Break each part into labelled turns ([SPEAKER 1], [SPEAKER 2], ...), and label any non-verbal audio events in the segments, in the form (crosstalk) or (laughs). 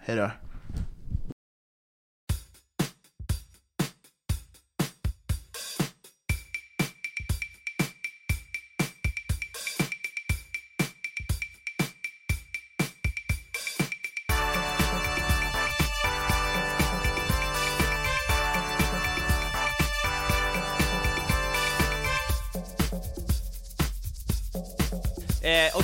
[SPEAKER 1] hej då.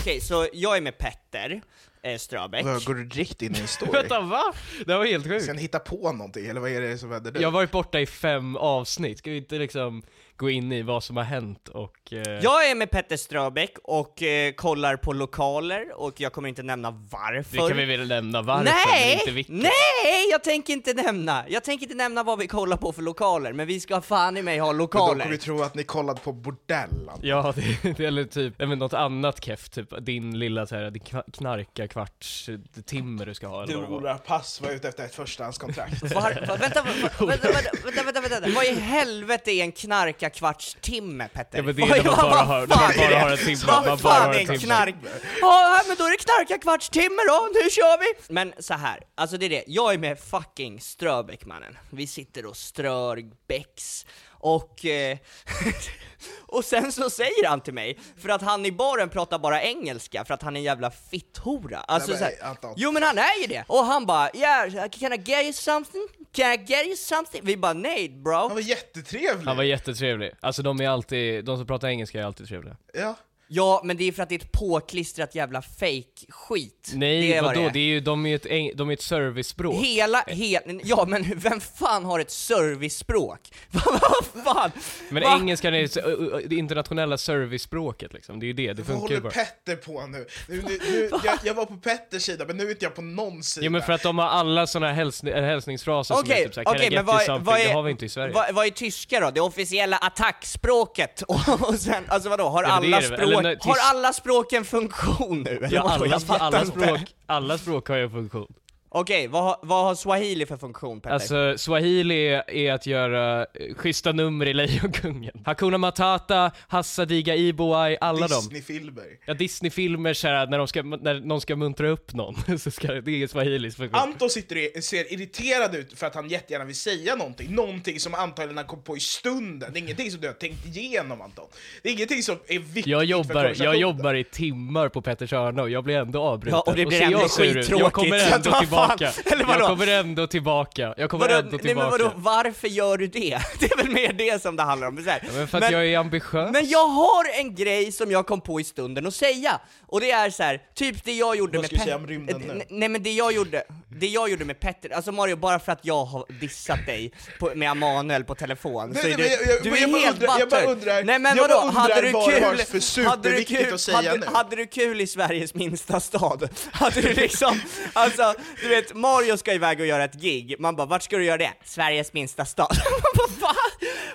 [SPEAKER 2] Okej, så jag är med Petter eh, Ströbeck.
[SPEAKER 1] Vad, Går du direkt in i en story? (laughs)
[SPEAKER 3] Vänta, va? Det var helt
[SPEAKER 1] Ska
[SPEAKER 3] sjukt.
[SPEAKER 1] ni hitta på någonting, eller vad är det som händer nu?
[SPEAKER 3] Jag har varit borta i fem avsnitt, ska vi inte liksom gå in i vad som har hänt och... Eh...
[SPEAKER 2] Jag är med Petter Ströbeck och eh, kollar på lokaler, och jag kommer inte nämna varför.
[SPEAKER 3] Det kan vi väl nämna varför, men
[SPEAKER 2] Nej!
[SPEAKER 3] inte vilka.
[SPEAKER 2] Nej! Jag tänker inte nämna! Jag tänker inte nämna vad vi kollar på för lokaler, men vi ska fan i mig ha
[SPEAKER 1] Men Då
[SPEAKER 2] lokaler.
[SPEAKER 1] kommer vi tro att ni kollat på bordell.
[SPEAKER 3] Ja, det, det, eller typ, vet, något annat keff, typ din lilla så här, din kna- knarka kvarts eh, timmer du ska ha eller var.
[SPEAKER 1] Dora Pass var ute efter ett förstahandskontrakt.
[SPEAKER 2] Var, va, vänta, va, va, vänta, vänta, vänta, vänta, vänta, vad i helvete är en knarka kvarts timme, Petter?
[SPEAKER 3] Ja, men det är när man bara har- man bara har en timme, man bara
[SPEAKER 2] fan
[SPEAKER 3] har en timme.
[SPEAKER 2] knark? Ja, men då är det knarka kvarts timme då, nu kör vi! Men så här, alltså det är det, jag är med fucking Ströbeck mannen. Vi sitter och strör Becks, och... Eh, (laughs) och sen så säger han till mig, för att han i baren pratar bara engelska, för att han är en jävla fitthora. Alltså
[SPEAKER 1] Nej,
[SPEAKER 2] så
[SPEAKER 1] men.
[SPEAKER 2] Jo men han är ju det! Och han bara yeah, can I get you something? Can I get you something? Vi bara nej bro!
[SPEAKER 1] Han var jättetrevlig!
[SPEAKER 3] Han var jättetrevlig. Alltså de är alltid, de som pratar engelska är alltid trevliga.
[SPEAKER 1] Ja.
[SPEAKER 2] Ja, men det är för att det är ett påklistrat jävla fake skit
[SPEAKER 3] Nej,
[SPEAKER 2] det vad
[SPEAKER 3] vadå?
[SPEAKER 2] det är.
[SPEAKER 3] Det är ju, de är ju ett, de är ett servicespråk.
[SPEAKER 2] Hela, he, ja men (laughs) vem fan har ett servicespråk? (laughs) Vad fan?
[SPEAKER 3] Men
[SPEAKER 2] Va?
[SPEAKER 3] engelskan är det internationella servicespråket liksom, det är ju det, det
[SPEAKER 1] Vad
[SPEAKER 3] funkar ju
[SPEAKER 1] håller
[SPEAKER 3] bara.
[SPEAKER 1] Petter på nu? nu, nu, nu (laughs) jag, jag var på Petters sida, men nu är inte jag på någon sida.
[SPEAKER 3] Ja men för att de har alla såna hälsning, äh, hälsningsfraser som är typ såhär, get
[SPEAKER 2] men vad
[SPEAKER 3] something?
[SPEAKER 2] vad är,
[SPEAKER 3] det har vi inte i Sverige.
[SPEAKER 2] Vad, vad är tyska då? Det officiella attackspråket? Och, sen, alltså vadå, har,
[SPEAKER 3] Ja,
[SPEAKER 2] alla,
[SPEAKER 3] väl.
[SPEAKER 2] Språk,
[SPEAKER 3] Eller när-
[SPEAKER 2] har alla språk en funktion nu?
[SPEAKER 3] ja, alla, alla, språk, alla språk har ju en funktion.
[SPEAKER 2] Okej, vad, har- vad har swahili för funktion Petter?
[SPEAKER 3] Alltså, swahili är, är att göra eh, schyssta nummer i (laughs) Lejonkungen. Hakuna Matata, Hassa Diga Iboai, alla dem.
[SPEAKER 1] Disney-filmer.
[SPEAKER 3] Ja, Disney-filmer såhär, när, de ska, när någon ska muntra upp någon, (laughs) så ska det, det är swahilis funktion.
[SPEAKER 1] Anton sitter och ser irriterad ut för att han jättegärna vill säga någonting. Någonting som antagligen han kom på i stunden. Det är ingenting som du har tänkt igenom Anton. Det är ingenting som är viktigt
[SPEAKER 3] Jag
[SPEAKER 1] för
[SPEAKER 3] jobbar, jag
[SPEAKER 1] konversationen.
[SPEAKER 3] jobbar i timmar på Petters hörna och jag blir ändå avbruten.
[SPEAKER 2] Ja, och det blir
[SPEAKER 3] ser
[SPEAKER 2] ändå
[SPEAKER 3] jag sur ut, Jag
[SPEAKER 2] skittråkigt.
[SPEAKER 3] kommer
[SPEAKER 2] Så
[SPEAKER 3] ändå (laughs)
[SPEAKER 2] vad
[SPEAKER 3] tillbaka tillbaka. (laughs)
[SPEAKER 2] Eller vadå?
[SPEAKER 3] Jag kommer ändå tillbaka. Jag kommer
[SPEAKER 2] Vadå,
[SPEAKER 3] ändå
[SPEAKER 2] nej,
[SPEAKER 3] tillbaka.
[SPEAKER 2] men vadå, varför gör du det? (laughs) Det är väl mer det som det handlar om. Så här.
[SPEAKER 3] Ja, men för att jag är ambitiös.
[SPEAKER 2] Men jag har en grej som jag kom på i stunden att säga, och det är så här, typ det jag gjorde
[SPEAKER 1] Vad
[SPEAKER 2] med
[SPEAKER 1] ska du
[SPEAKER 2] Pet-
[SPEAKER 1] säga om rymden nu?
[SPEAKER 2] Eh, n- Nej men det jag gjorde, det jag gjorde med Petter, alltså Mario, bara för att jag har dissat dig på, med Amanuel på telefon,
[SPEAKER 1] Nej,
[SPEAKER 2] så är
[SPEAKER 1] nej,
[SPEAKER 2] du,
[SPEAKER 1] men jag- jag-
[SPEAKER 2] du
[SPEAKER 1] jag
[SPEAKER 2] är helt
[SPEAKER 1] undrar- jag bara
[SPEAKER 2] butthurt.
[SPEAKER 1] undrar-
[SPEAKER 2] Nej men
[SPEAKER 1] jag
[SPEAKER 2] vadå,
[SPEAKER 1] undrar
[SPEAKER 2] hade du
[SPEAKER 1] vad det har
[SPEAKER 2] kul,
[SPEAKER 1] för
[SPEAKER 2] hade du
[SPEAKER 1] superviktigt
[SPEAKER 2] kul,
[SPEAKER 1] att säga
[SPEAKER 2] hade,
[SPEAKER 1] nu.
[SPEAKER 2] hade du kul i Sveriges minsta stad? (laughs) Hade du liksom, alltså, du vet, Mario ska iväg och göra ett gig, man bara, vart ska du göra det? Sveriges minsta stad. (laughs) Man bara, Va?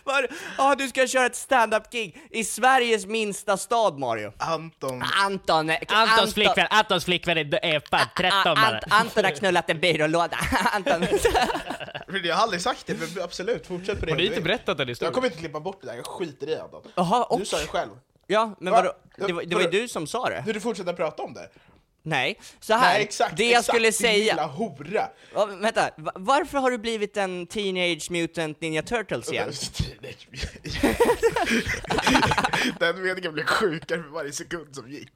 [SPEAKER 2] Var, ah, du ska köra ett stand-up-gig i Sveriges minsta stad Mario.
[SPEAKER 1] Anton.
[SPEAKER 2] Anton, eh,
[SPEAKER 3] Antons
[SPEAKER 2] Anton-
[SPEAKER 3] flickvän, Antons flickvän är, är fan 13
[SPEAKER 2] Ah,
[SPEAKER 3] bara.
[SPEAKER 2] Ant, Anton har knullat en byrålåda. (laughs) Anton. (laughs)
[SPEAKER 1] Men Jag har aldrig sagt det, men absolut, fortsätt på det.
[SPEAKER 3] Har du
[SPEAKER 1] du
[SPEAKER 3] inte berättat den
[SPEAKER 1] Jag
[SPEAKER 3] historien?
[SPEAKER 1] kommer inte klippa bort det där, jag skiter i Anton.
[SPEAKER 2] Jaha, och?
[SPEAKER 1] Du sa det själv.
[SPEAKER 2] Ja, men
[SPEAKER 1] Va?
[SPEAKER 2] vadå? Det var, det var ju du som sa det.
[SPEAKER 1] Vill du fortsätta prata om det?
[SPEAKER 2] Nej, så här.
[SPEAKER 1] Nej, exakt,
[SPEAKER 2] det jag
[SPEAKER 1] exakt,
[SPEAKER 2] skulle säga...
[SPEAKER 1] lilla hora.
[SPEAKER 2] Ja, vänta, va- varför har du blivit en Teenage Mutant Ninja Turtles igen? (laughs) (laughs)
[SPEAKER 1] Den meningen blev sjukare för varje sekund som gick.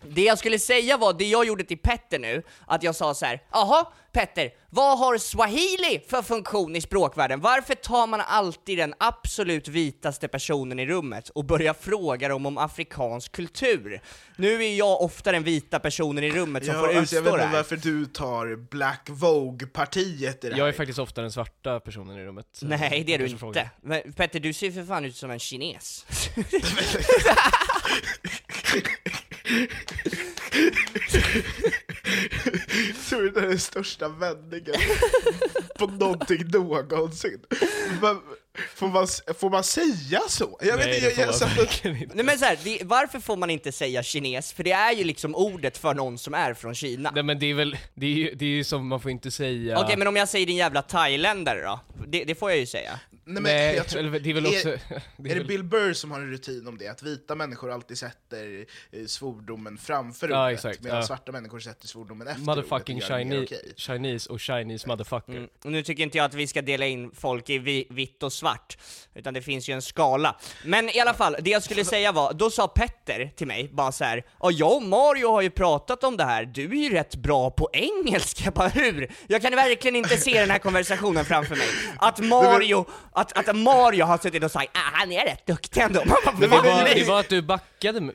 [SPEAKER 1] (laughs)
[SPEAKER 2] Det jag skulle säga var, det jag gjorde till Petter nu, att jag sa så här: jaha Petter, vad har swahili för funktion i språkvärlden? Varför tar man alltid den absolut vitaste personen i rummet och börjar fråga dem om afrikansk kultur? Nu är jag ofta den vita personen i rummet som
[SPEAKER 1] Ja,
[SPEAKER 2] får
[SPEAKER 1] alltså, jag
[SPEAKER 2] utstå
[SPEAKER 1] vet
[SPEAKER 2] det
[SPEAKER 1] inte
[SPEAKER 2] här.
[SPEAKER 1] varför du tar Black Vogue-partiet i det här.
[SPEAKER 3] Jag är faktiskt ofta den svarta personen i rummet.
[SPEAKER 2] Nej, det är du inte. Men Petter, du ser för fan ut som en kines. (laughs) (laughs)
[SPEAKER 1] Så är det den största vändningen på någonting någonsin. Men, Får man, får man säga så? Jag
[SPEAKER 3] Nej,
[SPEAKER 1] vet
[SPEAKER 3] det
[SPEAKER 1] inte,
[SPEAKER 3] får
[SPEAKER 1] jag,
[SPEAKER 3] man
[SPEAKER 1] jag
[SPEAKER 3] verkligen inte.
[SPEAKER 2] Nej men så här, det, varför får man inte säga kines? För det är ju liksom ordet för någon som är från Kina.
[SPEAKER 3] Nej men det är väl, det är ju, det är ju som, man får inte säga...
[SPEAKER 2] Okej, men om jag säger din jävla thailändare då? Det, det får jag ju säga.
[SPEAKER 1] Nej, men
[SPEAKER 3] Nej,
[SPEAKER 1] jag (laughs) tror-
[SPEAKER 3] det är väl också... (laughs)
[SPEAKER 1] Är,
[SPEAKER 3] det
[SPEAKER 1] är det
[SPEAKER 3] väl-
[SPEAKER 1] Bill Burr som har en rutin om det? Att vita människor alltid sätter eh, svordomen framför
[SPEAKER 3] Ja,
[SPEAKER 1] ordet,
[SPEAKER 3] exakt,
[SPEAKER 1] medan
[SPEAKER 3] ja.
[SPEAKER 1] svarta människor sätter svordomen efter
[SPEAKER 3] Motherfucking
[SPEAKER 1] ordet det
[SPEAKER 3] Chinese,
[SPEAKER 1] okej.
[SPEAKER 3] Chinese och Chinese motherfucker.
[SPEAKER 2] Mm. Och nu tycker inte jag att vi ska dela in folk i vi, vitt och svart, utan det finns ju en skala. Men i alla fall, det jag skulle säga var, då sa Petter till mig bara så här, ja jag och Mario har ju pratat om det här, du är ju rätt bra på engelska, Jag (laughs) bara hur? Jag kan verkligen inte se den här konversationen framför mig. Att Mario, att, att Mario har suttit och sagt, ah, han är rätt duktig ändå. Man bara,
[SPEAKER 3] Det
[SPEAKER 2] "Vad
[SPEAKER 3] var,
[SPEAKER 2] nej?"
[SPEAKER 3] det var att du backade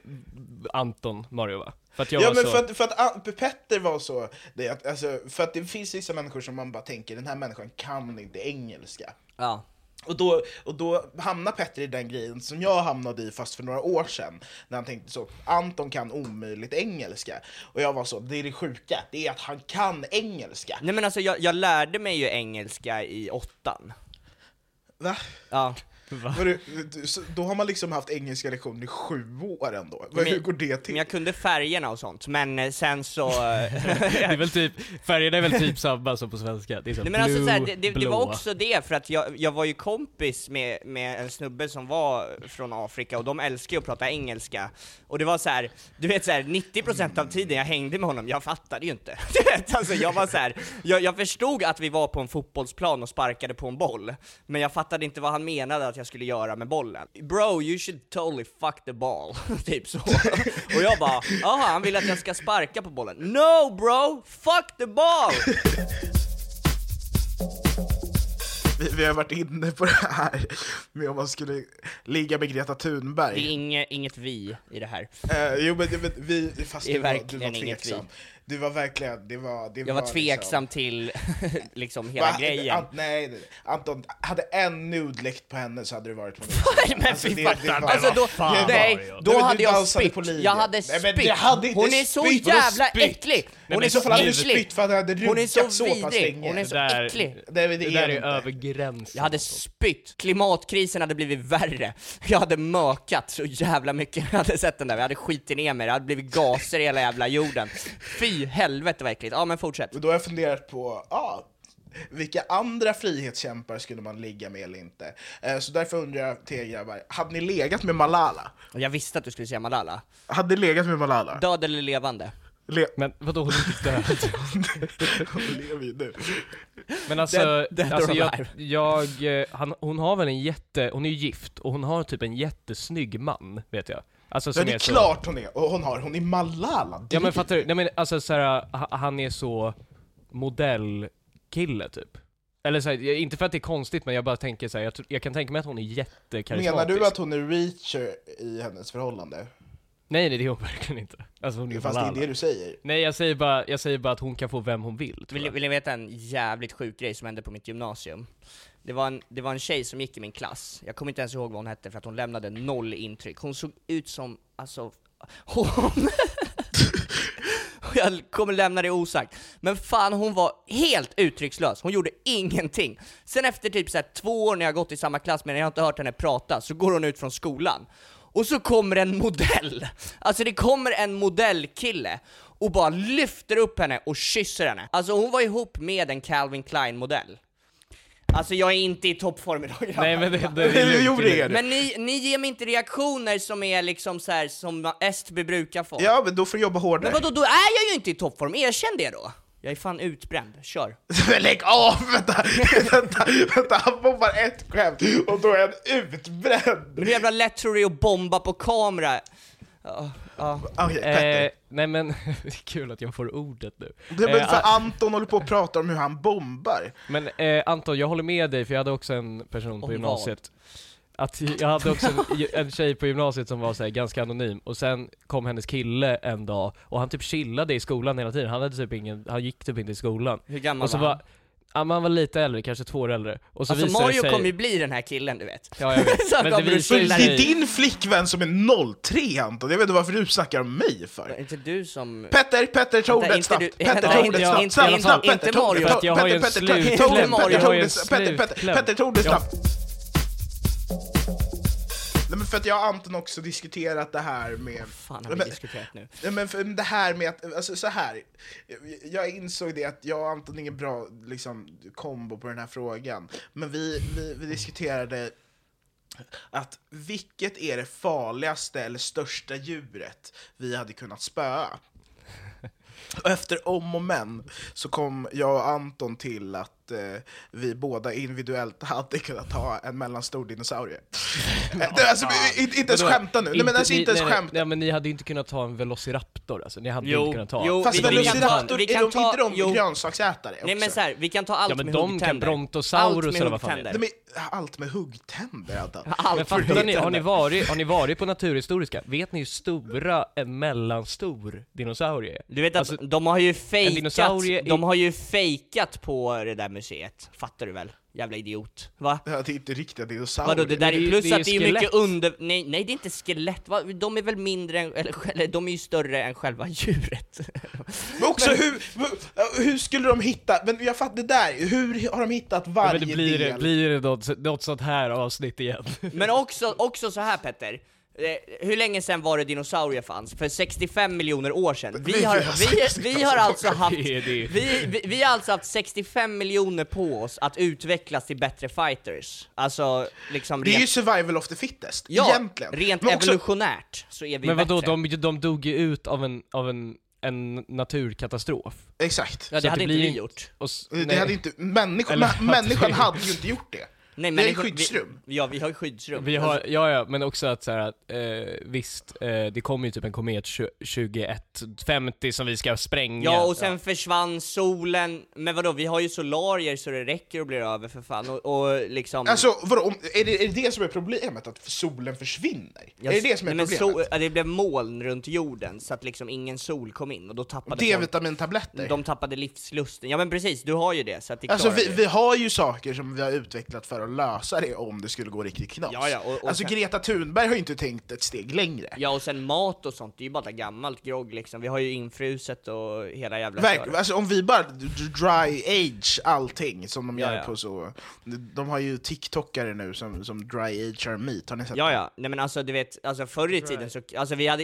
[SPEAKER 3] Anton, Mario va? För att jag
[SPEAKER 1] Ja
[SPEAKER 3] var
[SPEAKER 1] men
[SPEAKER 3] så...
[SPEAKER 1] för att, för att Petter var så, det, att, alltså, för att det finns vissa människor som man bara tänker, den här människan kan inte engelska.
[SPEAKER 2] Ja.
[SPEAKER 1] Och då, och då hamnar Petter i den grejen som jag hamnade i fast för några år sedan. När han tänkte så, Anton kan omöjligt engelska. Och jag var så, det är det sjuka, det är att han kan engelska.
[SPEAKER 2] Nej men alltså jag, jag lärde mig ju engelska i åttan.
[SPEAKER 1] Va?
[SPEAKER 2] Ja.
[SPEAKER 1] Var du, så då har man liksom haft engelska lektioner i sju år ändå. Men, hur går det till?
[SPEAKER 2] Men jag kunde färgerna och sånt, men eh, sen så... (laughs) eh,
[SPEAKER 3] Det är väl typ, färgerna är väl typ samma som på svenska. Det är så
[SPEAKER 2] Nej men alltså
[SPEAKER 3] blue,
[SPEAKER 2] så här, det, det, det var också det, för att jag, jag var ju kompis med, med en snubbe som var från Afrika, och de älskar ju att prata engelska. Och det var så här, du vet så här, 90% av tiden jag hängde med honom, jag fattade ju inte. (laughs) Alltså jag var så här, jag, jag förstod att vi var på en fotbollsplan och sparkade på en boll, men jag fattade inte vad han menade att jag skulle göra med bollen. Bro, you should totally fuck the ball. (laughs) typ så. (laughs) Och jag bara, jaha, han vill att jag ska sparka på bollen. No bro, fuck the ball! (laughs)
[SPEAKER 1] Vi, vi har varit inne på det här med om man skulle ligga med Greta Thunberg.
[SPEAKER 2] Det är inget, inget vi i det här.
[SPEAKER 1] Eh, jo men, men vi, fast
[SPEAKER 2] Det är
[SPEAKER 1] du, var, du
[SPEAKER 2] verkligen
[SPEAKER 1] var
[SPEAKER 2] inget
[SPEAKER 1] tveksam. Du var verkligen, det var... Det
[SPEAKER 2] Jag var
[SPEAKER 1] liksom-
[SPEAKER 2] tveksam till (laughs) liksom hela
[SPEAKER 1] Va?
[SPEAKER 2] grejen.
[SPEAKER 1] Ant, nej, Anton, hade en nude läckt på henne så hade det varit på min sida.
[SPEAKER 2] men
[SPEAKER 1] Alltså,
[SPEAKER 2] fy
[SPEAKER 1] det-
[SPEAKER 2] fan.
[SPEAKER 1] det var-
[SPEAKER 2] Alltså då,
[SPEAKER 3] fan,
[SPEAKER 2] nej, då
[SPEAKER 1] men
[SPEAKER 2] hade
[SPEAKER 1] du
[SPEAKER 2] jag spytt. Jag hade spytt. Hon är så
[SPEAKER 1] spytt.
[SPEAKER 2] Jävla äcklig! Hon är
[SPEAKER 1] så
[SPEAKER 2] så
[SPEAKER 1] fall hade du
[SPEAKER 2] vidrig.
[SPEAKER 1] spytt för att han hade
[SPEAKER 2] Hon är så vidrig. Hon är så äcklig.
[SPEAKER 1] Det,
[SPEAKER 3] där är över gränsen.
[SPEAKER 2] Jag hade spytt. Klimatkrisen hade blivit värre. Jag hade mökat så jävla mycket när jag hade sett den där. Jag hade skitit ner mig. Det hade blivit gaser i hela jävla jorden. Fy helvete vad äckligt. Ja men fortsätt.
[SPEAKER 1] Och då har jag funderat på, ja, vilka andra frihetskämpar skulle man ligga med eller inte? Eh, Så därför undrar jag till er grabbar, hade ni legat med Malala?
[SPEAKER 2] Jag visste att du skulle säga Malala.
[SPEAKER 1] Hade ni legat med Malala?
[SPEAKER 2] Död eller levande?
[SPEAKER 1] Le-
[SPEAKER 3] Men vadå, hon är inte död? (laughs)
[SPEAKER 1] Hon lever ju nu.
[SPEAKER 3] Men alltså,
[SPEAKER 2] Dead- dead
[SPEAKER 3] alltså jag, jag eh, han, hon har väl en jätte, hon är ju gift, och hon har typ en jättesnygg man, vet jag. Alltså
[SPEAKER 1] Ja, det är
[SPEAKER 3] så-
[SPEAKER 1] klart hon är, och hon har, hon är Malala.
[SPEAKER 3] Ja men fattar du? Nej men alltså såhär, ha- han är så modellkille typ. Eller så här, inte för att det är konstigt men jag bara tänker så här, jag, jag kan tänka mig att hon är jättekarismatisk.
[SPEAKER 1] Menar du att hon är reacher i hennes förhållande?
[SPEAKER 3] Nej nej det är hon verkligen inte. Alltså hon är
[SPEAKER 1] Fast det är det du säger.
[SPEAKER 3] Nej jag säger, bara, jag säger bara att hon kan få vem hon vill. tror
[SPEAKER 2] Vill,
[SPEAKER 3] jag.
[SPEAKER 2] vill ni veta en jävligt sjuk grej som hände på mitt gymnasium? Det var, en, det var en tjej som gick i min klass, jag kommer inte ens ihåg vad hon hette för att hon lämnade noll intryck. Hon såg ut som, alltså, (laughs) hon... jag kommer lämna det osagt. Men fan hon var helt uttryckslös, hon gjorde ingenting. Sen efter typ så här två år när jag gått i samma klass men jag har inte hört henne prata, så går hon ut från skolan. Och så kommer en modell, alltså det kommer en modellkille och bara lyfter upp henne och kysser henne. Alltså hon var ihop med en Calvin Klein modell. Alltså jag är inte i toppform idag grabbar.
[SPEAKER 3] Nej men det, det, det
[SPEAKER 1] gjorde (laughs)
[SPEAKER 3] det är
[SPEAKER 1] det.
[SPEAKER 3] lugnt.
[SPEAKER 2] Men ni, ni ger mig inte reaktioner som är liksom så här som Estby brukar få.
[SPEAKER 1] Ja, men då får du jobba hårdare.
[SPEAKER 2] Men vadå, då är jag ju inte i toppform, erkänn det då! Jag är fan utbränd, kör! (laughs)
[SPEAKER 1] Lägg av! (laughs) Vänta, vänta, vänta, han bombar ett skämt och då är han utbränd!
[SPEAKER 2] Men hur jävla lätt tror du det är att bomba på kamera? Ja, ja.
[SPEAKER 1] Okej, Petter.
[SPEAKER 3] Eh, nej men, (laughs) det är kul att jag får ordet nu.
[SPEAKER 1] Det är väl
[SPEAKER 3] Eh,
[SPEAKER 1] för
[SPEAKER 3] ah,
[SPEAKER 1] Anton håller på och pratar om hur han bombar.
[SPEAKER 3] Men eh, Anton, jag håller med dig för jag hade också en person på
[SPEAKER 2] Om
[SPEAKER 3] gymnasiet att jag hade också en, (laughs) en tjej på gymnasiet som var så här, ganska anonym, och sen kom hennes kille en dag, och han typ chillade i skolan hela tiden, han hade typ ingen, han gick typ inte i skolan.
[SPEAKER 2] Hur gammal
[SPEAKER 3] Och så
[SPEAKER 2] var han?
[SPEAKER 3] Ja, men han var lite äldre, kanske två år äldre. Och så
[SPEAKER 2] Alltså Mario
[SPEAKER 3] sig,
[SPEAKER 2] kommer ju bli den här killen du vet.
[SPEAKER 3] Ja jag vet. (laughs) Men det visar
[SPEAKER 1] För det är din flickvän som är 03 Anton, jag vet inte varför du snackar om mig
[SPEAKER 2] Det är
[SPEAKER 1] för.
[SPEAKER 2] inte du som...
[SPEAKER 1] Petter, Petter, ta ordet
[SPEAKER 2] inte
[SPEAKER 1] snabbt!
[SPEAKER 2] du-
[SPEAKER 1] Petter, ta ordet snabbt!
[SPEAKER 3] inte-
[SPEAKER 1] Snabbt, snabbt! Petter, ta
[SPEAKER 2] Mario.
[SPEAKER 1] ordet
[SPEAKER 3] För en
[SPEAKER 1] Petter, ta ordet,
[SPEAKER 2] Mario.
[SPEAKER 1] Petter, Petter, Petter. Petter, snabbt! För att jag och Anton också diskuterat det här med...
[SPEAKER 2] fan har vi
[SPEAKER 1] Men-
[SPEAKER 2] diskuterat nu?
[SPEAKER 1] Men för det här med att, alltså så här. Jag insåg det att jag och Anton är ingen bra liksom, kombo på den här frågan. Men vi, vi, vi diskuterade att vilket är det farligaste eller största djuret vi hade kunnat spöa? (laughs) Och efter om och men så kom jag och Anton till att eh, vi båda individuellt hade kunnat ha en mellanstor dinosaurie. (laughs) Eh, alltså, inte, inte ens skämta nu, nej, men alltså inte ens
[SPEAKER 3] nej,
[SPEAKER 1] skämta.
[SPEAKER 3] nej, men ni hade inte kunnat ta en velociraptor alltså, ni hade
[SPEAKER 2] Jo,
[SPEAKER 3] inte kunnat ta.
[SPEAKER 2] jo,
[SPEAKER 1] Fast
[SPEAKER 2] vi- vi kan ta-
[SPEAKER 1] velociraptor,
[SPEAKER 2] vi
[SPEAKER 1] är
[SPEAKER 2] kan
[SPEAKER 1] de,
[SPEAKER 2] ta-
[SPEAKER 1] inte de
[SPEAKER 2] jo.
[SPEAKER 1] grönsaksätare också?
[SPEAKER 2] Nej men såhär, vi kan ta allt
[SPEAKER 3] Ja, men
[SPEAKER 2] med
[SPEAKER 3] de kan
[SPEAKER 2] huggtänder.
[SPEAKER 3] brontosaurus
[SPEAKER 2] allt med
[SPEAKER 3] eller vad fan det är.
[SPEAKER 2] huggtänder.
[SPEAKER 1] De är allt med huggtänder. (laughs)
[SPEAKER 3] Men
[SPEAKER 2] Allt med
[SPEAKER 3] fattar ni, har ni, varit, har ni varit på Naturhistoriska? Vet ni hur stora en mellanstor dinosaurie är?
[SPEAKER 2] Du vet att
[SPEAKER 3] Alltså,
[SPEAKER 2] de har ju fejkat, de har ju fejkat på det där museet, fattar du väl? Jävla idiot. Va?
[SPEAKER 1] Ja, det är inte riktiga dinosaurier.
[SPEAKER 2] Vadå, det där
[SPEAKER 3] är
[SPEAKER 2] plus
[SPEAKER 3] det är
[SPEAKER 2] att det är mycket under... Nej, nej det är inte skelett, va? de är väl mindre än, eller, eller de är ju större än själva djuret. (laughs)
[SPEAKER 1] Men också hur, hur skulle de hitta, men jag fattar det där, hur har de hittat
[SPEAKER 3] Ja,
[SPEAKER 1] varje
[SPEAKER 3] men det blir,
[SPEAKER 1] del?
[SPEAKER 3] det, blir det något, något sånt här avsnitt igen?
[SPEAKER 2] Men också, också så här Petter, hur länge sedan var det dinosaurier fanns? För 65 miljoner år sedan. Vi har, vi,
[SPEAKER 1] 65
[SPEAKER 2] vi har alltså haft, vi, vi, vi har alltså haft 65 miljoner på oss att utvecklas till bättre fighters. Alltså, liksom
[SPEAKER 1] Det är ju survival of the fittest,
[SPEAKER 2] ja,
[SPEAKER 1] egentligen.
[SPEAKER 2] rent
[SPEAKER 1] Men också-
[SPEAKER 2] evolutionärt så är vi
[SPEAKER 3] Men vadå,
[SPEAKER 2] bättre.
[SPEAKER 3] de, de dog ju ut av en, av en, en naturkatastrof.
[SPEAKER 1] Exakt.
[SPEAKER 2] Ja, det hade
[SPEAKER 3] det
[SPEAKER 2] inte
[SPEAKER 3] blir
[SPEAKER 2] vi gjort.
[SPEAKER 3] Och, s-
[SPEAKER 1] Det
[SPEAKER 3] nej.
[SPEAKER 1] hade inte, människan,
[SPEAKER 3] Eller
[SPEAKER 1] människan hade ju inte gjort det.
[SPEAKER 2] Nej,
[SPEAKER 1] Det är skyddsrum.
[SPEAKER 2] Vi, ja, vi har ju skyddsrum.
[SPEAKER 3] Vi har, ja ja, men också att så här, att, eh, visst, eh, det kommer ju typ en komet 2150 som vi ska spränga.
[SPEAKER 2] Ja, och sen försvann solen, men vadå, vi har ju solarier så det räcker och blir över för fan, och, och liksom...
[SPEAKER 1] Alltså vadå, om, är, det, är det det som är problemet? Att solen försvinner?
[SPEAKER 2] Jag-
[SPEAKER 1] är det det som är
[SPEAKER 2] nej, men
[SPEAKER 1] problemet?
[SPEAKER 2] so- ja, det blev moln runt jorden, så att liksom ingen sol kom in, och då tappade
[SPEAKER 1] D-vitamintabletter?
[SPEAKER 2] de tappade livslusten. Ja men precis, du har ju det, så att det
[SPEAKER 1] Alltså vi, vi har ju saker som vi har utvecklat för att lösa det om det skulle gå riktigt knas.
[SPEAKER 2] Ja, ja, och- och
[SPEAKER 1] alltså
[SPEAKER 2] sen-
[SPEAKER 1] Greta Thunberg har ju inte tänkt ett steg längre.
[SPEAKER 2] Ja och sen mat och sånt, det är ju bara gammalt grogg liksom, vi har ju infruset och hela jävla
[SPEAKER 1] Verk,
[SPEAKER 2] köret.
[SPEAKER 1] alltså om vi bara dry age allting som de
[SPEAKER 2] Ja,
[SPEAKER 1] gör
[SPEAKER 2] ja.
[SPEAKER 1] på så... De har ju TikTokare nu som, som dry agear meat, har ni sett
[SPEAKER 2] Ja
[SPEAKER 1] det?
[SPEAKER 2] ja, nej men alltså du vet, alltså förr i tiden så, alltså vi hade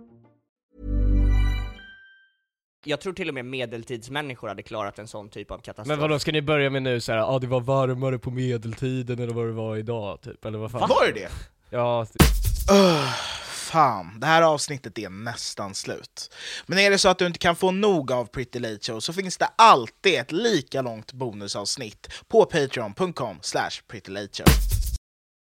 [SPEAKER 2] Jag tror till och med medeltidsmänniskor hade klarat en sån typ av katastrof.
[SPEAKER 3] Men vadå, ska ni börja med nu såhär, ja ah, det var varmare på medeltiden eller vad det var idag typ, eller vad fan?
[SPEAKER 1] Var det det?
[SPEAKER 3] Ja,
[SPEAKER 1] Ugh, fan, det här avsnittet är nästan slut. Men är det så att du inte kan få nog av Pretty Late Show så finns det alltid ett lika långt bonusavsnitt på patreon.com slash prettylateshow.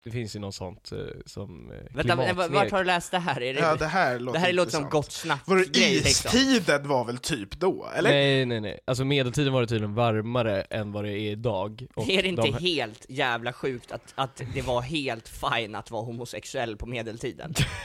[SPEAKER 3] Det finns ju något sånt eh, som eh,
[SPEAKER 2] Vänta, men vart vart har du läst det här? Är det,
[SPEAKER 1] Ja, det här låter
[SPEAKER 2] det här låter som
[SPEAKER 1] intressant.
[SPEAKER 2] gott snack
[SPEAKER 1] Var det
[SPEAKER 2] grej, liksom.
[SPEAKER 1] istiden var väl typ då, eller?
[SPEAKER 3] Nej nej nej, alltså medeltiden var det tydligen varmare än vad det är idag. Och
[SPEAKER 2] Är det inte
[SPEAKER 3] de-
[SPEAKER 2] helt jävla sjukt att, att det var helt fine att vara homosexuell på medeltiden? (laughs)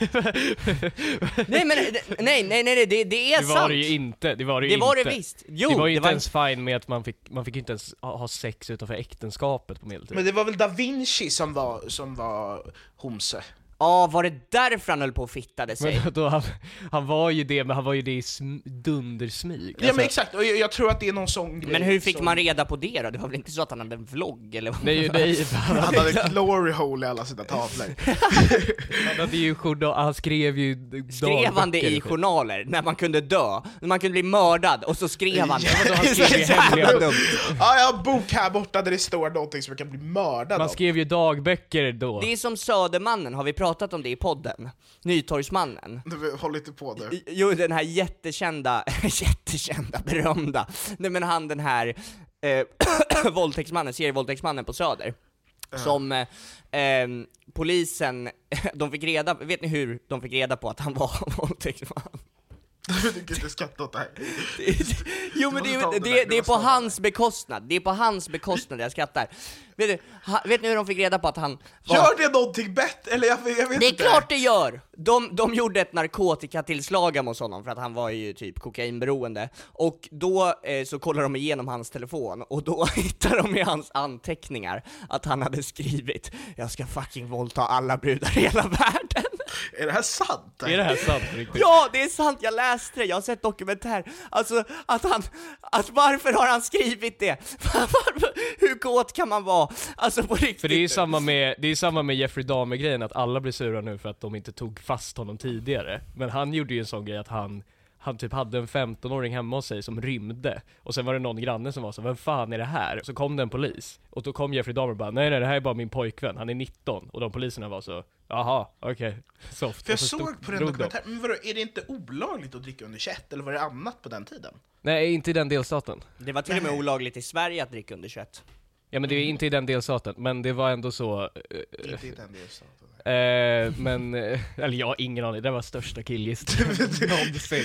[SPEAKER 2] nej men, nej nej nej, nej det, det är
[SPEAKER 3] det
[SPEAKER 2] sant!
[SPEAKER 3] var det ju inte, det var det ju
[SPEAKER 2] Det var
[SPEAKER 3] inte.
[SPEAKER 2] det visst. Jo,
[SPEAKER 3] det var ju
[SPEAKER 2] det
[SPEAKER 3] inte
[SPEAKER 2] var-
[SPEAKER 3] ens fine med att man fick, man fick inte ens ha ha sex utanför äktenskapet på medeltiden.
[SPEAKER 1] Men det var väl da Vinci som var, som var homse?
[SPEAKER 2] Ja, var det därför han höll på och fittade sig?
[SPEAKER 3] Men då, han, han var ju det, men han var ju det i sm- dundersmyg.
[SPEAKER 1] Ja men exakt, och jag, jag tror att det är någon sån grej
[SPEAKER 2] Men hur fick
[SPEAKER 1] som...
[SPEAKER 2] man reda på det då? Det var väl inte så att han hade en vlogg eller? vad?
[SPEAKER 3] Nej, nej, han hade, (laughs)
[SPEAKER 1] hade glory hole i alla sina tavlor. (laughs)
[SPEAKER 3] han hade ju journal, han skrev ju
[SPEAKER 2] Skrev han det i journaler, när man kunde dö? När man kunde bli mördad, och så skrev han det?
[SPEAKER 3] vadå, han (laughs) skrev ju hemliga-
[SPEAKER 2] dumt.
[SPEAKER 1] Ja, jag har en bok här borta där det står någonting som jag kan bli mördad
[SPEAKER 3] Man
[SPEAKER 1] av.
[SPEAKER 3] skrev ju dagböcker då.
[SPEAKER 2] Det är som Södermannen, har vi pratat om det i podden? Nytorgsmannen.
[SPEAKER 1] Du, Håll inte på nu.
[SPEAKER 2] Jo, den här jättekända, (laughs) jättekända, berömda, nej men han den här eh, (clears throat) våldtäktsmannen, serievåldtäktsmannen på Söder. Som eh, ehm, polisen, (laughs) de fick reda, vet ni hur de fick reda på att han var (laughs) våldtäktsman?
[SPEAKER 1] Du kan inte skratta åt det här. (laughs)
[SPEAKER 2] Jo men det,
[SPEAKER 1] det
[SPEAKER 2] det, det är på hans bekostnad, det är på hans bekostnad jag skrattar. Vet du, ha, vet ni hur de fick reda på att han var...
[SPEAKER 1] Gör det någonting bättre? Eller jag, jag vet
[SPEAKER 2] Det är
[SPEAKER 1] inte.
[SPEAKER 2] klart det gör! De, de gjorde ett narkotikatillslag hos honom för att han var ju typ kokainberoende, och då eh, så kollade de igenom hans telefon, och då (laughs) hittade de i hans anteckningar att han hade skrivit 'Jag ska fucking våldta alla brudar i hela (laughs) världen'
[SPEAKER 1] Är det här sant?
[SPEAKER 3] Är det här sant riktigt?
[SPEAKER 2] Ja, det är sant, jag läste det, jag har sett dokumentär. Alltså, att han, att varför har han skrivit det? (laughs) Hur kåt kan man vara? Alltså på riktigt.
[SPEAKER 3] För det är ju samma med, det är samma med Jeffrey Dahmer-grejen, att alla blir sura nu för att de inte tog fast honom tidigare. Men han gjorde ju en sån grej att han, han typ hade en 15-åring hemma hos sig som rymde. Och sen var det någon granne som var så, vem fan är det här? Så kom det en polis. Och då kom Jeffrey Dahmer och bara, nej nej det här är bara min pojkvän, han är 19. Och de poliserna var så, jaha, okej, soft.
[SPEAKER 1] För jag
[SPEAKER 3] stod-
[SPEAKER 1] såg på den dokumentären, men vadå, är det inte olagligt att dricka under 21? Eller var det annat på den tiden?
[SPEAKER 3] Nej, inte i den delstaten.
[SPEAKER 2] Det var till och med olagligt i Sverige att dricka under 21.
[SPEAKER 3] Ja men det är inte i den delstaten, men det var ändå så... eh,
[SPEAKER 1] Inte i den delstaten.
[SPEAKER 3] Eh, (laughs) men, eh, eller jag har ingen aning, det var största killgissningen (laughs) någonsin.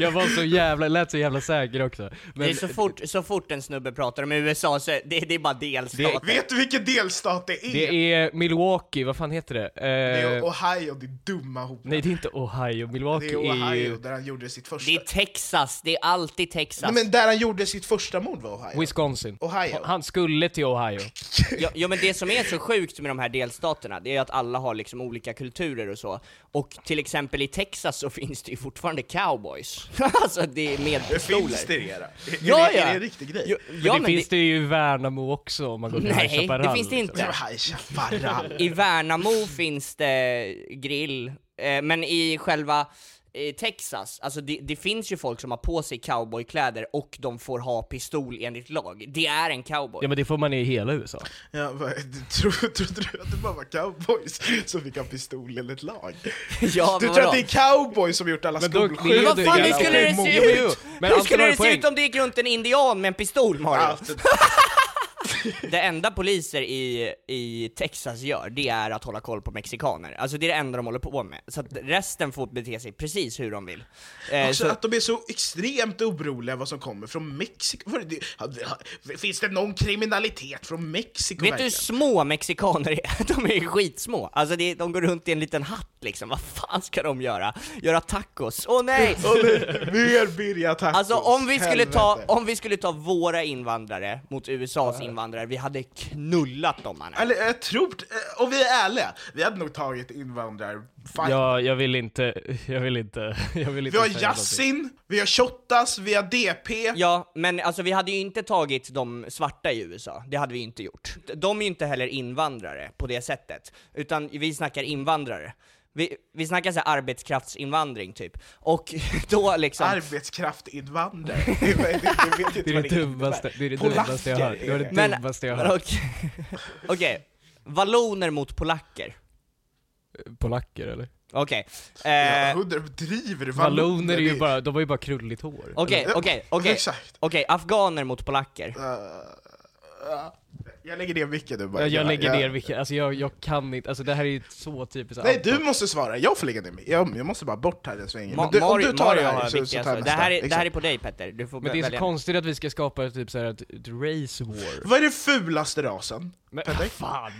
[SPEAKER 3] Jag var så jävla, lät så jävla säker också. Men,
[SPEAKER 2] det är så fort, så fort en snubbe pratar om USA så är det, det är bara delstater.
[SPEAKER 1] Vet du vilken delstat det är?
[SPEAKER 3] Det är Milwaukee, vad fan heter det? Eh,
[SPEAKER 1] Det är Ohio, det dumma hopet.
[SPEAKER 3] nej det är inte Ohio, Milwaukee
[SPEAKER 1] Det är Ohio,
[SPEAKER 3] ju
[SPEAKER 1] där han gjorde sitt första...
[SPEAKER 2] Det är Texas, det är alltid Texas.
[SPEAKER 1] Nej, men där han gjorde sitt första mord var Ohio.
[SPEAKER 3] Wisconsin.
[SPEAKER 1] Ohio.
[SPEAKER 3] Han skulle till Ohio.
[SPEAKER 2] Ja, ja men det som är så sjukt med de här delstaterna, det är att alla har liksom olika kulturer och så. Och till exempel i Texas så (laughs) finns det ju fortfarande cowboys. (laughs) alltså det är med pistoler.
[SPEAKER 1] Finns det det? Är
[SPEAKER 2] Ja,
[SPEAKER 1] det,
[SPEAKER 2] ja.
[SPEAKER 1] är det en riktig grej?
[SPEAKER 2] Ja,
[SPEAKER 3] Men
[SPEAKER 2] ja,
[SPEAKER 3] det
[SPEAKER 2] men
[SPEAKER 3] finns det ju i Värnamo också om man går till
[SPEAKER 2] Nej,
[SPEAKER 3] High Chaparral,
[SPEAKER 2] det finns det
[SPEAKER 3] liksom.
[SPEAKER 2] inte.
[SPEAKER 1] Chaparral.
[SPEAKER 2] I Värnamo finns det grill, eh, men i själva eh, Texas, alltså det, det finns ju folk som har på sig cowboykläder och de får ha pistol enligt lag. Det är en cowboy.
[SPEAKER 3] Ja men det får man i hela USA.
[SPEAKER 1] Ja, vad, (laughs) tro, trodde du att det bara var cowboys som fick ha pistol enligt lag?
[SPEAKER 2] Ja,
[SPEAKER 1] du tror att det är cowboys som gjort alla skolskjutningar?
[SPEAKER 2] Men vad fan, hur skulle det se ut?
[SPEAKER 3] men
[SPEAKER 2] hur
[SPEAKER 3] Anton
[SPEAKER 2] skulle det se ut om det gick runt en indian med en pistol, Mario? (laughs)
[SPEAKER 1] Alltså,
[SPEAKER 2] det enda poliser i, i Texas gör, det är att hålla koll på mexikaner. Alltså det är det enda de håller på med. Så att resten får bete sig precis hur de vill. Eh,
[SPEAKER 1] Också
[SPEAKER 2] så,
[SPEAKER 1] att de är så extremt oroliga vad som kommer från Mexiko. Finns det någon kriminalitet från Mexiko
[SPEAKER 2] vet du hur små mexikaner är? (laughs) De är skitsmå. Alltså det, de går runt i en liten hatt liksom. Vad fan ska de göra? Göra tacos? Åh!
[SPEAKER 1] Åh, nej, (laughs) Mer birria tacos.
[SPEAKER 2] Alltså om vi, skulle ta, om vi skulle ta våra invandrare mot USAs invandrare, vi hade knullat dem mannen.
[SPEAKER 1] Eller jag tror, eh, om vi är ärliga, vi hade nog tagit invandrar... Fan.
[SPEAKER 3] Ja, jag vill inte, (laughs) jag vill inte, (laughs) jag vill inte
[SPEAKER 1] Vi har. Yasin, vi har Shottaz, vi har DP.
[SPEAKER 2] Ja, men alltså vi hade ju inte tagit de svarta i USA, det hade vi inte gjort. De är ju inte heller invandrare på det sättet, utan vi snackar invandrare. Vi, vi snackar så här arbetskraftsinvandring typ, och (laughs) då liksom... (laughs)
[SPEAKER 1] Inte
[SPEAKER 3] Det är det dummaste, det är det dummaste jag har hört. Det var det
[SPEAKER 2] Men-
[SPEAKER 3] dummaste jag (laughs) hört.
[SPEAKER 2] Okej, Okej. valloner mot polacker.
[SPEAKER 3] Polacker eller?
[SPEAKER 2] Okej.
[SPEAKER 1] Ja,
[SPEAKER 2] Eh,
[SPEAKER 1] hundra- driver?
[SPEAKER 3] Valloner är ju
[SPEAKER 1] det-
[SPEAKER 3] bara, de har ju bara krulligt hår.
[SPEAKER 2] Okej,
[SPEAKER 1] Ja,
[SPEAKER 2] okej, okej.
[SPEAKER 1] exakt.
[SPEAKER 2] Okej, afghaner mot polacker.
[SPEAKER 1] Jag lägger ner micken nu bara.
[SPEAKER 3] Jag, jag lägger ner vilka, alltså jag, jag kan inte, alltså det här är ju så typiskt
[SPEAKER 1] Nej, du måste svara. Jag får lägga ner mig. Jag, jag måste bara bort här en sväng.
[SPEAKER 2] Ma-
[SPEAKER 1] du, om du tar
[SPEAKER 2] Mario
[SPEAKER 1] det här så, så tar jag nästa.
[SPEAKER 2] det, här är, det här är på dig Petter, du får
[SPEAKER 3] Men det är så
[SPEAKER 2] välja.
[SPEAKER 3] konstigt att vi ska skapa typ såhär ett, ett race war.
[SPEAKER 1] Vad är den fulaste rasen?
[SPEAKER 3] Men
[SPEAKER 1] Petter?
[SPEAKER 3] fan!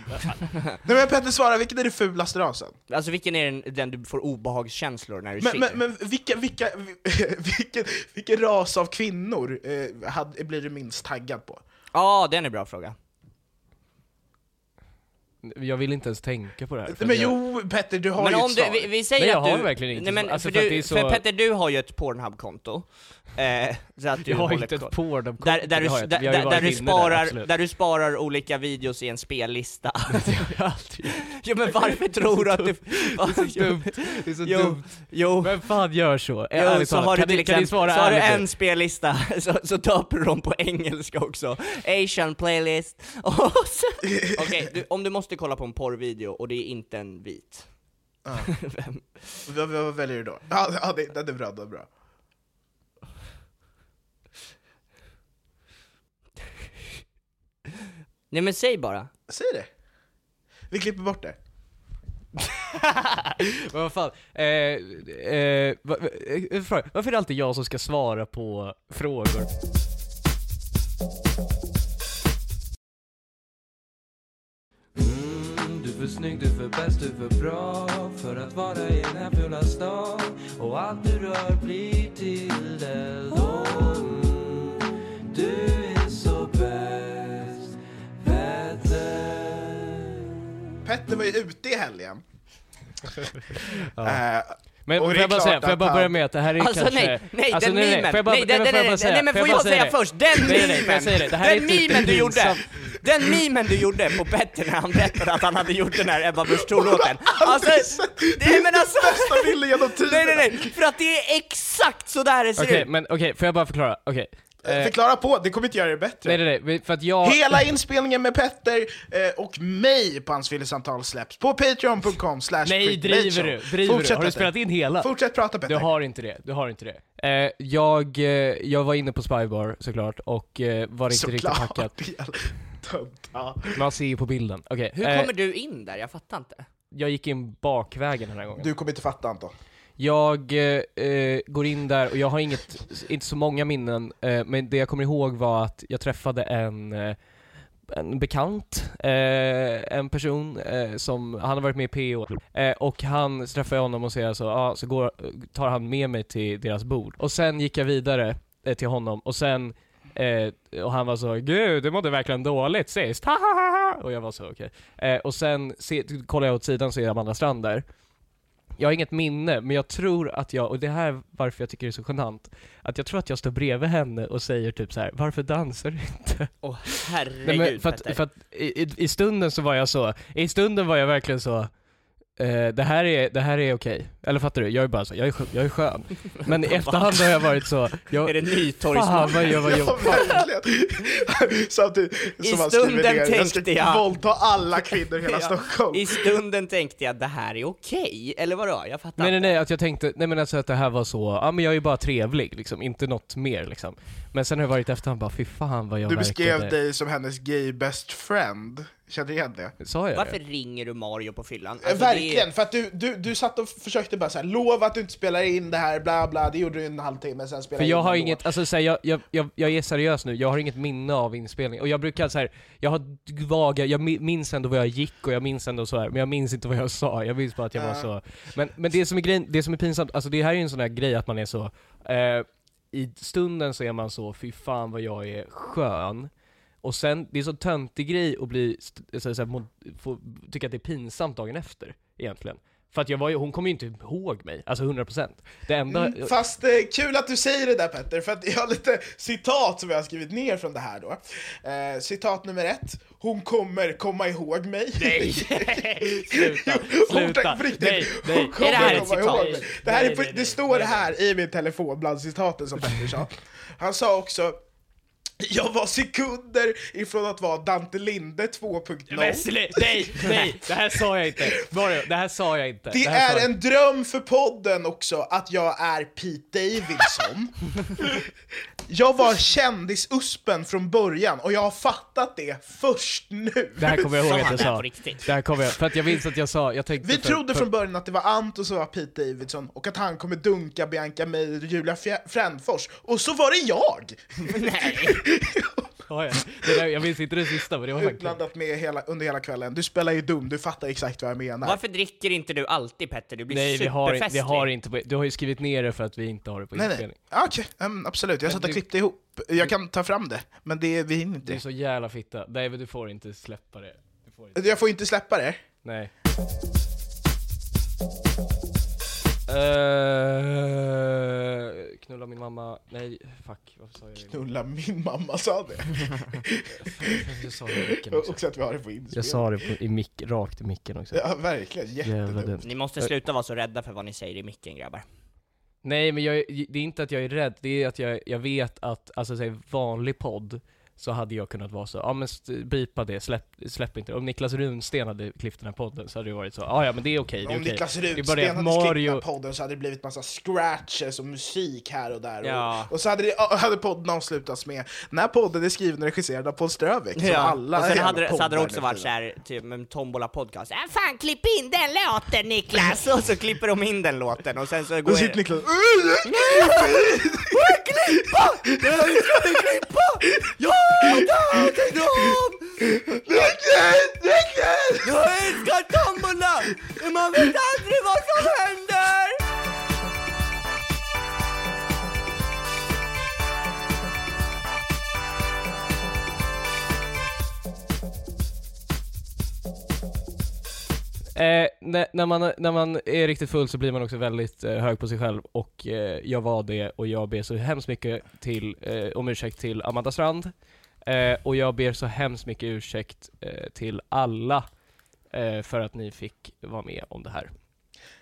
[SPEAKER 1] Nej men Petter svara, vilken är den fulaste rasen?
[SPEAKER 2] Alltså vilken är den, den du får obehagskänslor när du
[SPEAKER 1] Men,
[SPEAKER 2] ser?
[SPEAKER 1] men, men vilka, vilka, (laughs) vilken, vilken ras av kvinnor eh, hade, blir du minst taggad på?
[SPEAKER 2] Ja, den är en bra fråga.
[SPEAKER 3] Jag vill inte ens tänka på det här. för
[SPEAKER 1] Men
[SPEAKER 3] jag-
[SPEAKER 1] jo, Petter, du har
[SPEAKER 2] Men
[SPEAKER 1] ju
[SPEAKER 2] om
[SPEAKER 1] ett
[SPEAKER 2] du,
[SPEAKER 1] svar.
[SPEAKER 2] vi, vi säger
[SPEAKER 3] Nej, jag
[SPEAKER 2] att
[SPEAKER 3] har
[SPEAKER 2] du...
[SPEAKER 3] verkligen inte
[SPEAKER 2] nej, men.
[SPEAKER 3] Alltså,
[SPEAKER 2] för,
[SPEAKER 3] för
[SPEAKER 2] du,
[SPEAKER 3] det är så-
[SPEAKER 2] för Petter, du har ju ett Pornhub-konto. Eh, så att du
[SPEAKER 3] Jag har inte ett. Pornhub-konto,
[SPEAKER 2] där, där,
[SPEAKER 3] det
[SPEAKER 2] du,
[SPEAKER 3] har jag
[SPEAKER 2] där,
[SPEAKER 3] har
[SPEAKER 2] där, där, du
[SPEAKER 3] där,
[SPEAKER 2] sparar,
[SPEAKER 3] absolut.
[SPEAKER 2] där du sparar olika videos i en spellista. (laughs)
[SPEAKER 3] Jag har alltid gjort.
[SPEAKER 2] jo men varför tror du att du...
[SPEAKER 3] Det är så dumt. Det är så
[SPEAKER 2] jo,
[SPEAKER 3] dumt.
[SPEAKER 2] Jo,
[SPEAKER 3] Vem fan gör så?
[SPEAKER 2] Jo,
[SPEAKER 3] Ärligt
[SPEAKER 2] så
[SPEAKER 3] talat,
[SPEAKER 2] har du
[SPEAKER 3] kan
[SPEAKER 2] till
[SPEAKER 3] kan ni
[SPEAKER 2] exempel
[SPEAKER 3] svara
[SPEAKER 2] så har du en spellista, (laughs) så, så döper du dem på engelska också. Asian playlist. (laughs) Okej, du, om du måste kolla på en porrvideo och det är inte en vit. (laughs) Vem?
[SPEAKER 1] Vad, vad väljer du då? Ja, ja det, det är bra, det är bra.
[SPEAKER 2] Nej men säg bara.
[SPEAKER 1] Säg det. Vi klipper bort det.
[SPEAKER 3] Men (laughs) vad fan, eh, eh, eh, varför är det alltid jag som ska svara på frågor?
[SPEAKER 4] För snygg, du är för bäst, du för bra för att vara i den här fula stan och allt du rör blir till eld. Du är så bäst, Petter.
[SPEAKER 1] Petter var ju ute i helgen. (laughs)
[SPEAKER 3] Ja.
[SPEAKER 1] Eh,
[SPEAKER 3] Men får
[SPEAKER 1] det är
[SPEAKER 3] jag bara säga, får jag bara börja med att det här är
[SPEAKER 2] Alltså
[SPEAKER 3] kanske...
[SPEAKER 2] nej, nej
[SPEAKER 3] alltså,
[SPEAKER 2] den
[SPEAKER 3] nej,
[SPEAKER 2] memen!
[SPEAKER 3] Får jag bara,
[SPEAKER 2] nej, den, den,
[SPEAKER 3] bara säga,
[SPEAKER 2] nej men får jag säga
[SPEAKER 3] det?
[SPEAKER 2] först, den
[SPEAKER 3] Nej, nej, det?
[SPEAKER 2] memen!
[SPEAKER 3] Det här är
[SPEAKER 2] Den
[SPEAKER 3] det
[SPEAKER 2] memen du gjorde! Den memen du gjorde på Petter när han berättade att han hade gjort den här Ebba Busch Thor-låten. (laughs) Alltså, nej men alltså...
[SPEAKER 1] Bästa bilden genom tiden!
[SPEAKER 2] Nej nej nej, för att det är exakt så där det ser
[SPEAKER 3] Okej,
[SPEAKER 2] ut!
[SPEAKER 3] men okej, får jag bara förklara? Okej.
[SPEAKER 1] Eh, Förklara på, det kommer inte göra det bättre.
[SPEAKER 3] nej nej nej, för att jag...
[SPEAKER 1] Hela inspelningen med Petter eh, och mig på hans fyllesamtal släpps på patreon.com slash
[SPEAKER 3] Nej, driver du? Driver du? Har du spelat in hela?
[SPEAKER 1] Fortsätt prata Petter.
[SPEAKER 3] Du har inte det, du har inte det. Eh, jag, eh, jag var inne på Spybar såklart, och eh, var inte riktigt
[SPEAKER 1] Såklart.
[SPEAKER 3] packad. (laughs)
[SPEAKER 1] Tönt, ja.
[SPEAKER 3] Man ser ju på bilden. Okej,
[SPEAKER 2] Hur
[SPEAKER 3] eh,
[SPEAKER 2] kommer du in där? Jag fattar inte.
[SPEAKER 3] jag gick in bakvägen den här gången.
[SPEAKER 1] Du kommer inte fatta Anton.
[SPEAKER 3] Jag eh, eh, går in där och jag har inget, inte så många minnen, eh, men det jag kommer ihåg var att jag träffade en, eh, en bekant, eh, en person eh, som, han har varit med i PO, eh, och han så träffar jag honom och säger så, ja, så går, tar han med mig till deras bord. Och sen gick jag vidare eh, till honom och sen Eh, och han var så 'Gud, du mådde verkligen dåligt sist' ha, ha, ha, ha." Och jag var så okej. Eh, och sen se, kollar jag åt sidan så är Amanda Strand där. Jag har inget minne, men jag tror att jag, och det här är varför jag tycker det är så genant, att jag tror att jag står bredvid henne och säger typ så här: varför dansar du inte?
[SPEAKER 2] Åh herregud
[SPEAKER 3] Nej, men för, att, för att i- i stunden så var jag så, i stunden var jag verkligen så eh, det här är, det här är okej. Eller fattar du? Jag är bara så, jag är, skö- jag är skön. Men i (laughs) efterhand har jag varit så, jag,
[SPEAKER 2] Är det
[SPEAKER 3] fan
[SPEAKER 2] Nytorgsmannen?
[SPEAKER 3] vad jag var
[SPEAKER 1] Ja,
[SPEAKER 3] jobbig.
[SPEAKER 1] verkligen. Samtidigt
[SPEAKER 2] I
[SPEAKER 1] som han skriver
[SPEAKER 2] stunden
[SPEAKER 1] ner, jag ska
[SPEAKER 2] tänkte jag-
[SPEAKER 1] våldta alla kvinnor i hela (laughs)
[SPEAKER 2] Ja.
[SPEAKER 1] Stockholm.
[SPEAKER 2] I stunden tänkte jag det här är okej, eller vadå? Jag fattar
[SPEAKER 3] Nej nej nej, att jag tänkte, nej men alltså att det här var så, ja men jag är ju bara trevlig liksom, inte något mer liksom. Men sen har jag varit i efterhand bara, fy fan vad jag
[SPEAKER 1] Du beskrev
[SPEAKER 3] verkade...
[SPEAKER 1] dig som hennes gay best friend. Känner du igen det?
[SPEAKER 3] Sa jag
[SPEAKER 2] Varför
[SPEAKER 3] det?
[SPEAKER 2] ringer du Mario på fyllan?
[SPEAKER 1] Eh,
[SPEAKER 2] Alltså, det är-
[SPEAKER 1] Verkligen, för att du, du, du satt och försökte bara så här, lova att du inte spelar in det här, bla bla, det gjorde du en halvtimme, sen spelade
[SPEAKER 3] För jag
[SPEAKER 1] in
[SPEAKER 3] har
[SPEAKER 1] ändå.
[SPEAKER 3] inget, alltså så här, jag, jag, jag, jag är seriös nu, jag har inget minne av inspelning. Och jag brukar så här, jag har vaga, jag mi- minns ändå vad jag gick och jag minns ändå så här, men jag minns inte vad jag sa, jag minns bara att jag var
[SPEAKER 1] Ja.
[SPEAKER 3] så. Men, men det som är grejen, det som är pinsamt, alltså det här är ju en sån här grej att man är så, eh, i stunden så är man så, fy fan vad jag är skön. Och sen, det är så töntig grej att bli, så, så här, må, få, tycka att det är pinsamt dagen efter, egentligen. För att jag var ju, hon kommer ju inte ihåg mig, alltså 100%. Det enda...
[SPEAKER 1] Mm, Fast eh, kul att du säger det där Petter, för att jag har lite citat som jag har skrivit ner från det här då. Eh, citat nummer ett, hon kommer komma ihåg mig.
[SPEAKER 3] Nej! (laughs) Sluta,
[SPEAKER 1] hon-
[SPEAKER 3] sluta.
[SPEAKER 1] på riktigt,
[SPEAKER 3] Nej, nej.
[SPEAKER 1] Hon kommer
[SPEAKER 2] Är det här ett citat?
[SPEAKER 1] ihåg mig. Det, här
[SPEAKER 3] Nej,
[SPEAKER 1] är på,
[SPEAKER 3] nej,
[SPEAKER 1] det står här i min telefon bland citaten som Petter sa. Han sa också jag var sekunder ifrån att vara Dante Linde 2.0.
[SPEAKER 3] Men slu- nej, nej, det här sa jag inte. Mario, det här sa jag inte.
[SPEAKER 1] Det
[SPEAKER 3] sa
[SPEAKER 1] är
[SPEAKER 3] jag-
[SPEAKER 1] en dröm för podden också att jag är Pete Davidson. jag var kändis-uspen från början och jag har fattat det först nu.
[SPEAKER 3] Det här kommer jag ihåg att jag
[SPEAKER 2] det här
[SPEAKER 3] sa. Det här kommer jag, för att jag minns att jag sa, jag tänkte
[SPEAKER 1] Vi
[SPEAKER 3] för,
[SPEAKER 1] trodde
[SPEAKER 3] för,
[SPEAKER 1] från början att det var Anton som var Pete Davidson och att han kommer dunka Bianca Meijer och Julia Frändfors. Och så var det jag!
[SPEAKER 2] Nej! (laughs)
[SPEAKER 3] Ja, ja. Det där, jag minns inte det sista men det var faktiskt...
[SPEAKER 1] Utblandat med hela, under hela kvällen. Du spelar ju dum, du fattar exakt vad jag menar.
[SPEAKER 2] Varför dricker inte du alltid Petter? Du blir
[SPEAKER 3] Nej vi har, vi har inte på, du har ju skrivit ner det för att vi inte har det på
[SPEAKER 1] Nej, nej.
[SPEAKER 3] inspelning.
[SPEAKER 1] Ja, Okej, ehm, absolut. Jag
[SPEAKER 3] Men
[SPEAKER 1] satt och
[SPEAKER 3] du-
[SPEAKER 1] klippte ihop. Jag kan ta fram det, men det, vi hinner
[SPEAKER 3] Du
[SPEAKER 1] inte.
[SPEAKER 3] är så jävla fitta. Nej men du får inte släppa det. Du får inte.
[SPEAKER 1] Jag får inte släppa det.
[SPEAKER 3] Nej. Uh, knulla min mamma, nej fuck, varför sa jag det?
[SPEAKER 1] Knulla min mamma sa det.
[SPEAKER 3] Jag sa det i micken
[SPEAKER 1] Och
[SPEAKER 3] också.
[SPEAKER 1] också att vi har det på inspelning.
[SPEAKER 3] Jag sa det på, i mick, rakt i micken också.
[SPEAKER 1] Ja, verkligen. Jättedumt.
[SPEAKER 3] dumt.
[SPEAKER 2] Ni måste sluta vara så rädda för vad ni säger i micken grabbar.
[SPEAKER 3] Nej men jag, det är inte att jag är rädd, det är att jag, jag vet att, alltså säg vanlig podd, så hade jag kunnat vara så, ja men bipa det, släpp, släpp inte. Om Niklas Runsten hade klippt den här podden så hade det varit så, ja ja men det är okej, är
[SPEAKER 1] Om. Niklas
[SPEAKER 3] Det är bara det
[SPEAKER 1] Runsten hade skrivit den
[SPEAKER 3] Mario,
[SPEAKER 1] här podden så hade det blivit massa scratches och musik här och där.
[SPEAKER 2] Ja.
[SPEAKER 1] Och, och så hade, det, hade podden avslutats med Den här podden är skriven och regisserad av Paul Strövik. som alla
[SPEAKER 2] och sen hade, det- så hade det också varit såhär, typ med Tombola podcast. Äh, fan klipp in den låten Niklas! (laughs) och så klipper de in den låten och sen så går
[SPEAKER 1] Då sitter Niklas (laughs)
[SPEAKER 2] Klippa! Nej, ska vi klippa? Ja! Jag tänkte om!
[SPEAKER 1] Niklas! Niklas!
[SPEAKER 2] Jag älskar tombola! Men man vet aldrig vad som händer!
[SPEAKER 3] eh, när, när, man, när man är riktigt full så blir man också väldigt eh, hög på sig själv och eh, jag var det och jag ber så hemskt mycket till, eh, om ursäkt till Amanda Strand eh, och jag ber så hemskt mycket ursäkt eh, till alla eh, för att ni fick vara med om det här.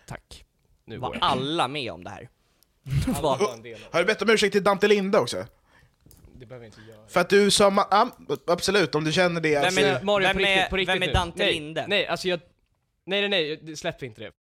[SPEAKER 3] Tack. Nu
[SPEAKER 2] Var alla med om det här?
[SPEAKER 3] Alla (laughs) var en del av
[SPEAKER 1] Har du bett om ursäkt till Dante Linde också?
[SPEAKER 3] det. behöver inte göra.
[SPEAKER 1] För att du sa, ma- ja, absolut, om du känner det.
[SPEAKER 2] Vem
[SPEAKER 1] alltså,
[SPEAKER 2] är-
[SPEAKER 3] Mario,
[SPEAKER 2] vem
[SPEAKER 3] på riktigt,
[SPEAKER 2] är-
[SPEAKER 3] på riktigt
[SPEAKER 2] vem är
[SPEAKER 3] nu.
[SPEAKER 2] Dante
[SPEAKER 3] nej,
[SPEAKER 2] Linde?
[SPEAKER 3] Nej, alltså jag... Nej, nej, nej, släpp inte det.